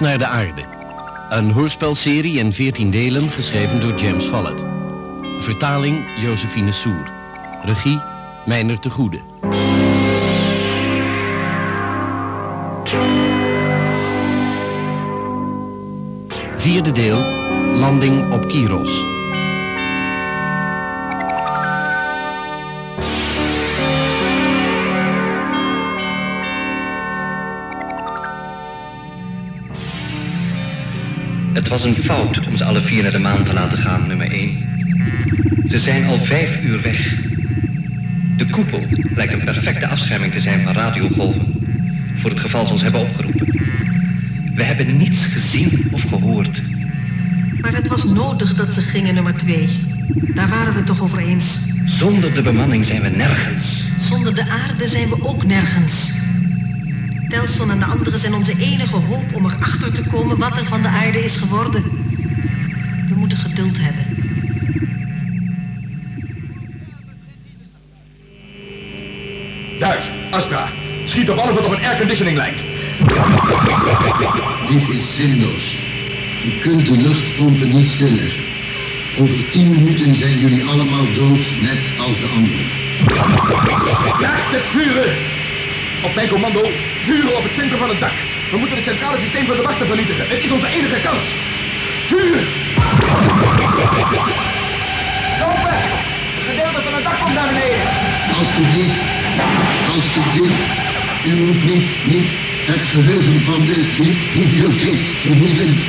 naar de aarde. Een hoorspelserie in 14 delen geschreven door James Follett. Vertaling Josephine Soer. Regie Meiner de Goede. Vierde deel. Landing op Kiros. Was een fout om ze alle vier naar de maan te laten gaan, nummer 1. Ze zijn al vijf uur weg. De koepel lijkt een perfecte afscherming te zijn van radiogolven. Voor het geval ze ons hebben opgeroepen. We hebben niets gezien of gehoord. Maar het was nodig dat ze gingen, nummer 2. Daar waren we het toch over eens. Zonder de bemanning zijn we nergens. Zonder de aarde zijn we ook nergens. Telson en de anderen zijn onze enige hoop om erachter te komen wat er van de aarde is geworden. We moeten geduld hebben. Duif, Astra, schiet op alles wat op een airconditioning lijkt. Dit is zinloos. Je kunt de luchtpompen niet stilleggen. Over tien minuten zijn jullie allemaal dood, net als de anderen. Raakt het vuren! Op mijn commando, vuren op het centrum van het dak. We moeten het centrale systeem van de wachten vernietigen. Het is onze enige kans. Vuur! Lopen! Een gedeelte van het dak komt naar beneden. Alsjeblieft, alsjeblieft. U moet niet, niet het geheugen van de bi- bibliotheek vernielen.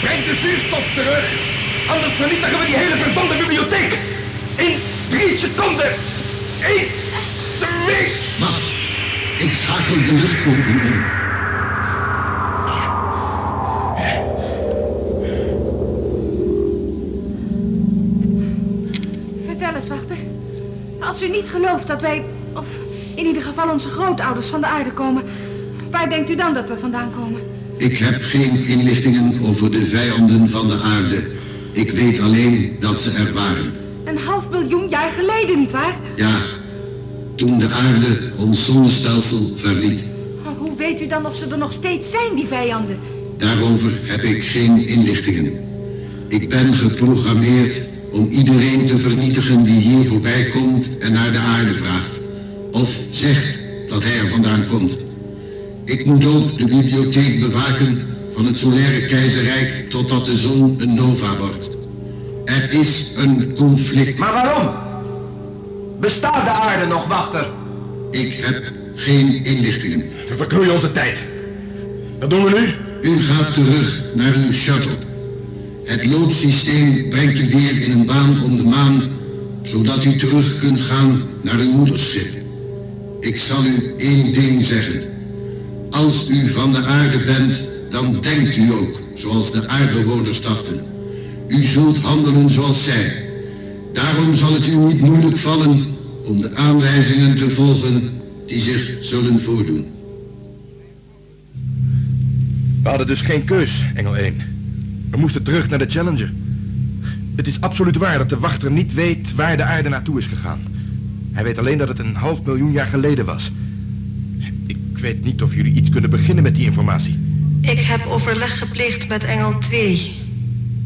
Breng de zuurstof terug. Anders vernietigen we die hele verdomde bibliotheek. In drie seconden. Eén, Vertel eens, wachter. Als u niet gelooft dat wij, of in ieder geval onze grootouders van de aarde komen, waar denkt u dan dat we vandaan komen? Ik heb geen inlichtingen over de vijanden van de aarde. Ik weet alleen dat ze er waren. Een half miljoen jaar geleden, nietwaar? Ja, toen de aarde ons zonnestelsel verliet. Maar Hoe weet u dan of ze er nog steeds zijn, die vijanden? Daarover heb ik geen inlichtingen. Ik ben geprogrammeerd om iedereen te vernietigen die hier voorbij komt en naar de aarde vraagt. Of zegt dat hij er vandaan komt. Ik moet ook de bibliotheek bewaken van het solaire keizerrijk totdat de zon een nova wordt. Er is een conflict. Maar waarom? Bestaat de aarde nog, wachter? Ik heb geen inlichtingen. We verknoeien onze tijd. Wat doen we nu? U gaat terug naar uw shuttle. Het loodsysteem brengt u weer in een baan om de maan, zodat u terug kunt gaan naar uw moederschip. Ik zal u één ding zeggen. Als u van de aarde bent, dan denkt u ook zoals de aardbewoners dachten. U zult handelen zoals zij. Daarom zal het u niet moeilijk vallen om de aanwijzingen te volgen die zich zullen voordoen. We hadden dus geen keus, Engel 1. We moesten terug naar de Challenger. Het is absoluut waar dat de wachter niet weet waar de aarde naartoe is gegaan. Hij weet alleen dat het een half miljoen jaar geleden was. Ik weet niet of jullie iets kunnen beginnen met die informatie. Ik heb overleg gepleegd met Engel 2.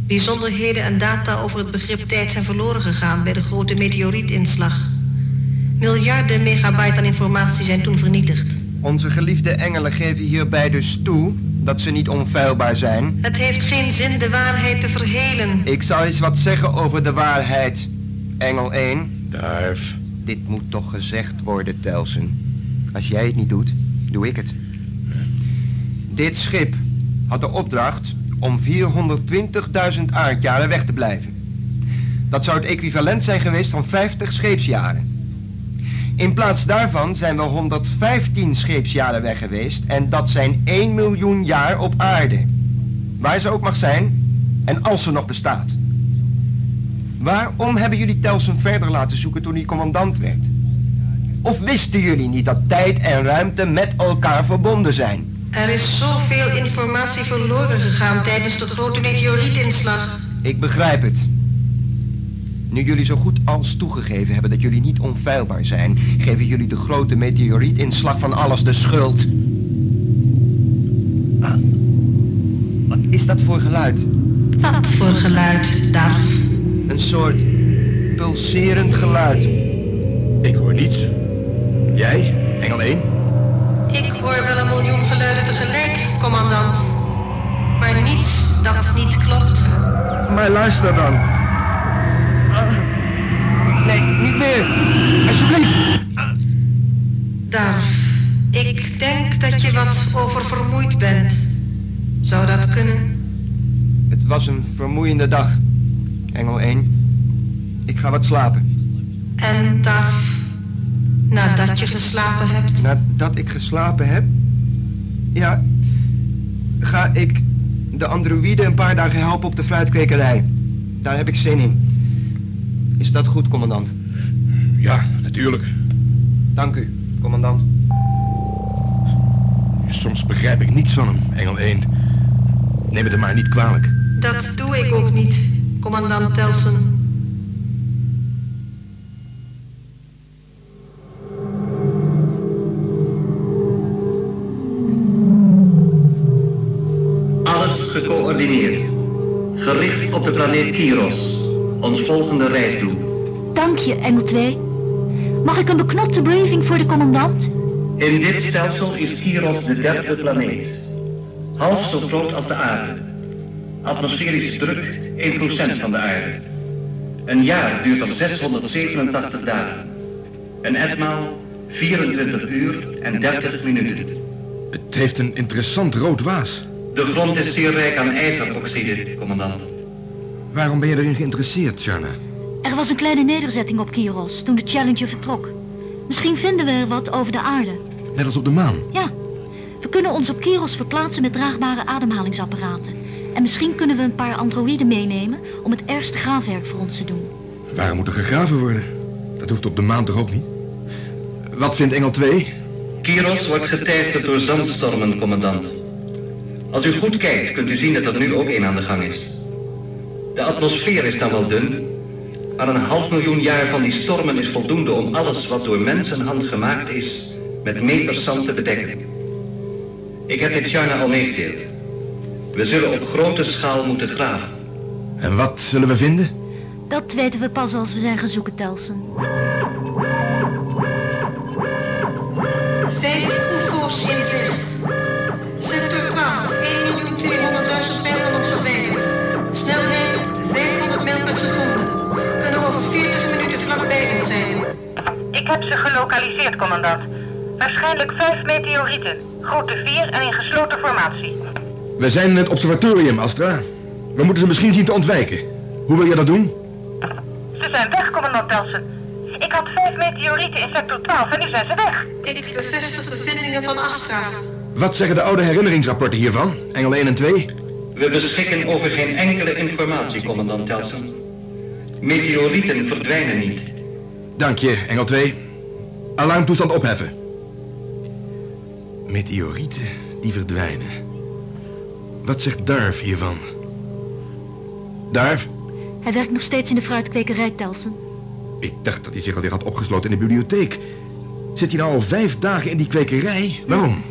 Bijzonderheden en data over het begrip tijd zijn verloren gegaan bij de grote meteorietinslag. Miljarden megabyte aan informatie zijn toen vernietigd. Onze geliefde engelen geven hierbij dus toe dat ze niet onfeilbaar zijn. Het heeft geen zin de waarheid te verhelen. Ik zal eens wat zeggen over de waarheid. Engel 1, Duif. dit moet toch gezegd worden, Telsen. Als jij het niet doet, doe ik het. Dit schip had de opdracht om 420.000 aardjaren weg te blijven. Dat zou het equivalent zijn geweest van 50 scheepsjaren. In plaats daarvan zijn we 115 scheepsjaren weg geweest en dat zijn 1 miljoen jaar op aarde. Waar ze ook mag zijn en als ze nog bestaat. Waarom hebben jullie Telsen verder laten zoeken toen hij commandant werd? Of wisten jullie niet dat tijd en ruimte met elkaar verbonden zijn? Er is zoveel informatie verloren gegaan tijdens de grote meteorietinslag. Ik begrijp het. Nu jullie zo goed als toegegeven hebben dat jullie niet onfeilbaar zijn, geven jullie de grote meteorietinslag van alles de schuld. is dat voor geluid? Wat voor geluid, Darf? Een soort pulserend geluid. Ik hoor niets. Jij, Engel 1? Ik hoor wel een miljoen geluiden tegelijk, commandant. Maar niets dat niet klopt. Maar luister dan. Ah. Nee, niet meer. Alsjeblieft. Darf, ik denk dat je wat oververmoeid bent. Zou dat kunnen? Het was een vermoeiende dag. Engel 1. Ik ga wat slapen. En Darf, nadat je geslapen hebt? Nadat ik geslapen heb... Ja, ga ik de androïden een paar dagen helpen op de fruitkwekerij. Daar heb ik zin in. Is dat goed, commandant? Ja, natuurlijk. Dank u, commandant. Soms begrijp ik niets van hem, Engel 1. Neem het hem maar niet kwalijk. Dat doe ik ook niet, commandant Telsen. Alles gecoördineerd. Gericht op de planeet Kiros. Ons volgende reisdoel. Dank je, Engel 2. Mag ik een beknopte briefing voor de commandant? In dit stelsel is Kiros de derde planeet. Half zo groot als de aarde. Atmosferische druk 1% van de aarde. Een jaar duurt er 687 dagen. Een etmaal 24 uur en 30 minuten. Het heeft een interessant rood waas. De grond is zeer rijk aan ijzeroxide, commandant. Waarom ben je erin geïnteresseerd, Sharna? Er was een kleine nederzetting op Kiros toen de Challenger vertrok. Misschien vinden we er wat over de aarde. Net als op de maan. Ja, we kunnen ons op Kiros verplaatsen met draagbare ademhalingsapparaten. En misschien kunnen we een paar androïden meenemen om het ergste graafwerk voor ons te doen. Waarom moet er gegraven worden? Dat hoeft op de maan toch ook niet? Wat vindt Engel 2? Kiros wordt geteisterd door zandstormen, commandant. Als u goed kijkt, kunt u zien dat er nu ook een aan de gang is. De atmosfeer is dan wel dun, maar een half miljoen jaar van die stormen is voldoende om alles wat door mensenhand gemaakt is met meters zand te bedekken. Ik heb dit China al meegedeeld. We zullen op grote schaal moeten graven. En wat zullen we vinden? Dat weten we pas als we zijn gaan zoeken, Telsen. Ik heb ze gelokaliseerd, commandant. Waarschijnlijk vijf meteorieten. Grootte 4 en in gesloten formatie. We zijn in het observatorium, Astra. We moeten ze misschien zien te ontwijken. Hoe wil je dat doen? Ze zijn weg, commandant Telsen. Ik had vijf meteorieten in sector 12 en nu zijn ze weg. Ik bevestig de vindingen van Astra. Wat zeggen de oude herinneringsrapporten hiervan? Engel 1 en 2? We beschikken over geen enkele informatie, commandant Telsen. Meteorieten verdwijnen niet. Dank je, Engel 2. Alarmtoestand opheffen. Meteorieten die verdwijnen. Wat zegt Darf hiervan? Darf? Hij werkt nog steeds in de fruitkwekerij, Telsen. Ik dacht dat hij zich alweer had opgesloten in de bibliotheek. Zit hij nou al vijf dagen in die kwekerij? Waarom?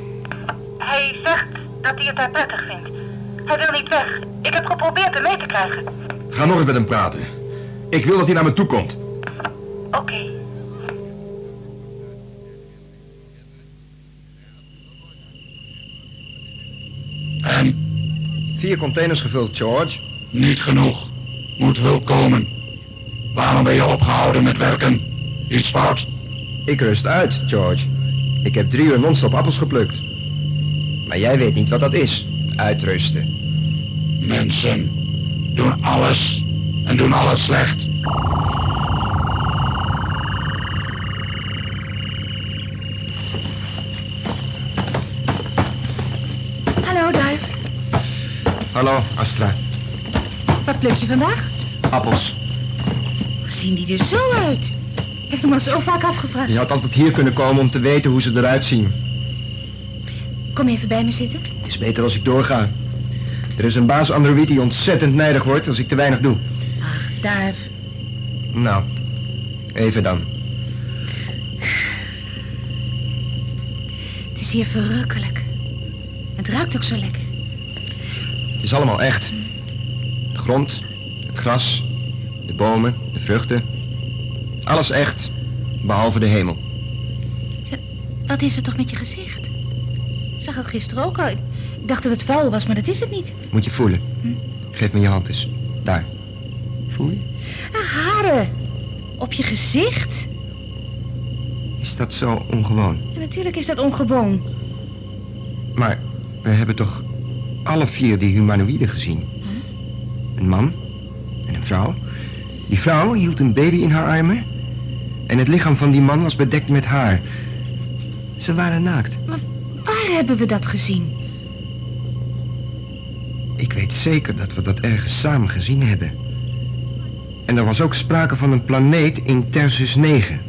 Hij zegt dat hij het daar prettig vindt. Hij wil niet weg. Ik heb geprobeerd hem mee te krijgen. Ga nog eens met hem praten. Ik wil dat hij naar me toe komt. Oké. En? Vier containers gevuld, George. Niet genoeg. Moet hulp komen. Waarom ben je opgehouden met werken? Iets fout? Ik rust uit, George. Ik heb drie uur non-stop appels geplukt. Maar jij weet niet wat dat is. Uitrusten. Mensen doen alles en doen alles slecht. Hallo, Astra. Wat pluk je vandaag? Appels. Hoe zien die er zo uit? Ik heb hem al zo vaak afgevraagd. Je had altijd hier kunnen komen om te weten hoe ze eruit zien. Kom even bij me zitten. Het is beter als ik doorga. Er is een baas Android die ontzettend nijdig wordt als ik te weinig doe. Ach, Duif. Nou, even dan. Het is hier verrukkelijk. Het ruikt ook zo lekker. Het is allemaal echt. De grond, het gras, de bomen, de vruchten. Alles echt, behalve de hemel. Wat is er toch met je gezicht? Ik zag het gisteren ook al. Ik dacht dat het vuil was, maar dat is het niet. Moet je voelen. Geef me je hand eens. Daar. Voel je? Ah, haren. Op je gezicht? Is dat zo ongewoon? Ja, natuurlijk is dat ongewoon. Maar we hebben toch alle vier die humanoïden gezien? Een man en een vrouw. Die vrouw hield een baby in haar armen. En het lichaam van die man was bedekt met haar. Ze waren naakt. Maar waar hebben we dat gezien? Ik weet zeker dat we dat ergens samen gezien hebben. En er was ook sprake van een planeet in Tersus 9.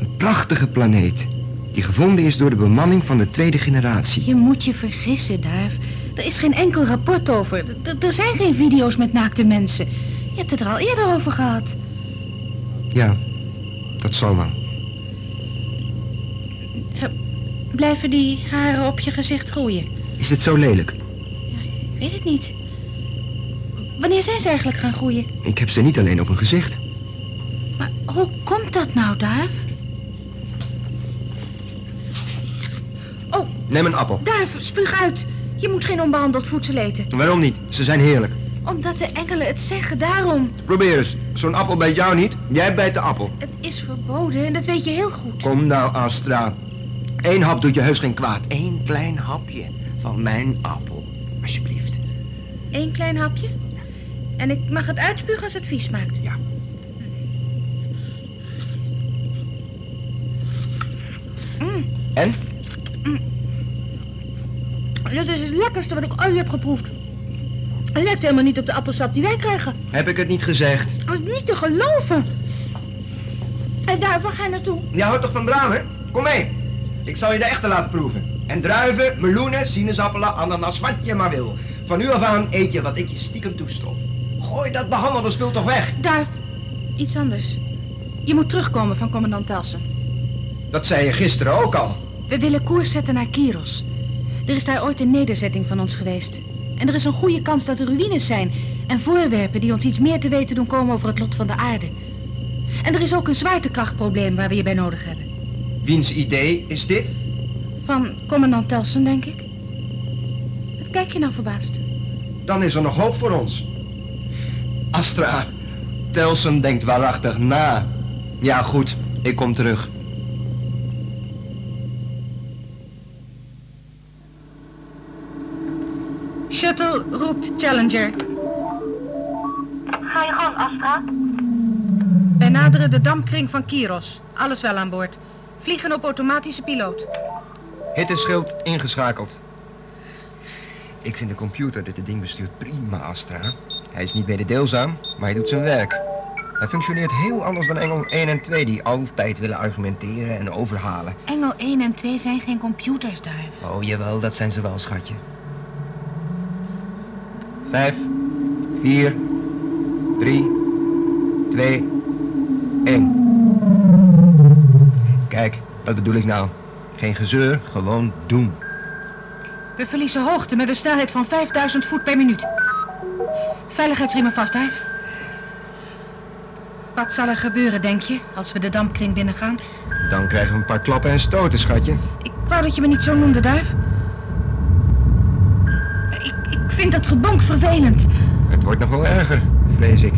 Een prachtige planeet. Die gevonden is door de bemanning van de tweede generatie. Je moet je vergissen, Duif. Er is geen enkel rapport over. Er- Er zijn geen video's met naakte mensen. Je hebt het er al eerder over gehad. Ja, dat zal wel. Blijven die haren op je gezicht groeien? Is het zo lelijk? Ik weet het niet. Wanneer zijn ze eigenlijk gaan groeien? Ik heb ze niet alleen op mijn gezicht. Maar hoe komt dat nou, Duif? Oh, Neem een appel. Duif, spuug uit. Je moet geen onbehandeld voedsel eten. Waarom niet? Ze zijn heerlijk. Omdat de engelen het zeggen, daarom. Probeer eens. Zo'n appel bijt jou niet. Jij bijt de appel. Het is verboden en dat weet je heel goed. Kom nou, Astra. Eén hap doet je heus geen kwaad. Eén klein hapje van mijn appel. Alsjeblieft. Eén klein hapje. En ik mag het uitspugen als het vies smaakt. Ja. Mm, En? Dit is het lekkerste wat ik ooit heb geproefd. Het lijkt helemaal niet op de appelsap die wij krijgen. Heb ik het niet gezegd? Het is niet te geloven. En daar, waar ga je naartoe? Je houdt toch van bramen? Kom mee. Ik zal je de echte laten proeven. En druiven, meloenen, sinaasappelen, ananas, wat je maar wil. Van nu af aan eet je wat ik je stiekem toestop. Gooi dat behandelde spul toch weg. Duif, iets anders. Je moet terugkomen van commandant Telsen. Dat zei je gisteren ook al. We willen koers zetten naar Kiros. Er is daar ooit een nederzetting van ons geweest. En er is een goede kans dat er ruïnes zijn en voorwerpen die ons iets meer te weten doen komen over het lot van de aarde. En er is ook een zwaartekrachtprobleem waar we je bij nodig hebben. Wiens idee is dit? Van commandant Telsen, denk ik. Wat kijk je nou verbaasd? Dan is er nog hoop voor ons. Astra, Telsen denkt waarachtig na. Ja, goed. Ik kom terug. Challenger. Ga je gang, Astra. Wij naderen de dampkring van Kiros. Alles wel aan boord. Vliegen op automatische piloot. Hitteschild ingeschakeld. Ik vind de computer die dit ding bestuurt prima, Astra. Hij is niet mededeelzaam, maar hij doet zijn werk. Hij functioneert heel anders dan Engel 1 en 2, die altijd willen argumenteren en overhalen. Engel 1 en 2 zijn geen computers, Duif. Oh, jawel, dat zijn ze wel, schatje. Vijf, vier, drie, twee, één. Kijk, dat bedoel ik nou. Geen gezeur, gewoon doen. We verliezen hoogte met een snelheid van 5000 voet per minuut. Veiligheidsriemen vast, Duif. Wat zal er gebeuren, denk je, als we de dampkring binnengaan? Dan krijgen we een paar klappen en stoten, schatje. Ik wou dat je me niet zo noemde, Duif. Vind dat gebonk vervelend. Het wordt nog wel erger, vrees ik.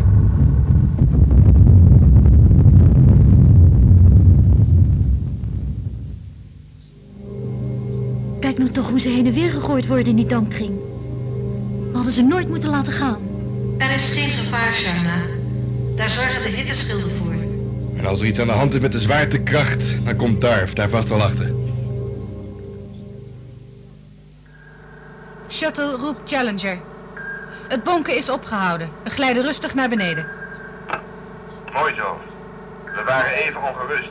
Kijk nou toch hoe ze heen en weer gegooid worden in die dampkring. We hadden ze nooit moeten laten gaan. Er is geen gevaar, Sharna. Daar zorgen de hitteschilden voor. En als er iets aan de hand is met de zwaartekracht, dan komt Darf daar vast wel achter. Shuttle roept Challenger. Het bonken is opgehouden. We glijden rustig naar beneden. Mooi zo. We waren even ongerust.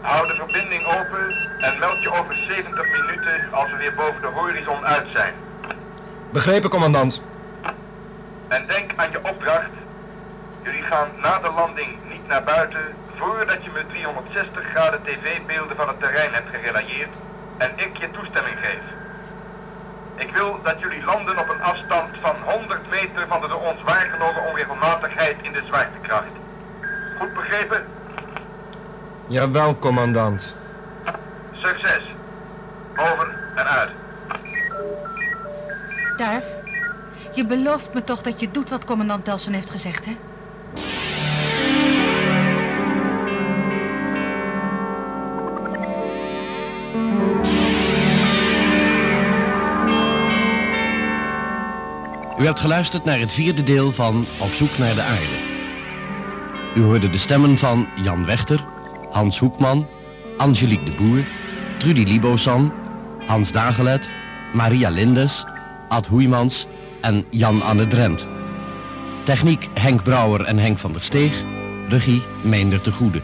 Hou de verbinding open en meld je over 70 minuten als we weer boven de horizon uit zijn. Begrepen, commandant. En denk aan je opdracht. Jullie gaan na de landing niet naar buiten voordat je me 360 graden tv-beelden van het terrein hebt gerelayeerd en ik je toestemming geef. Ik wil dat jullie landen op een afstand van 100 meter van de door ons waargenomen onregelmatigheid in de zwaartekracht. Goed begrepen? Jawel, commandant. Succes. Over en uit. Duif, je belooft me toch dat je doet wat commandant Telsen heeft gezegd, hè? U hebt geluisterd naar het vierde deel van Op zoek naar de aarde. U hoorde de stemmen van Jan Wechter, Hans Hoekman, Angelique de Boer, Trudy Libosan, Hans Dagelet, Maria Lindes, Ad Hoeimans en Jan-Anne Drent. Techniek Henk Brouwer en Henk van der Steeg. Regie Meender te Goede.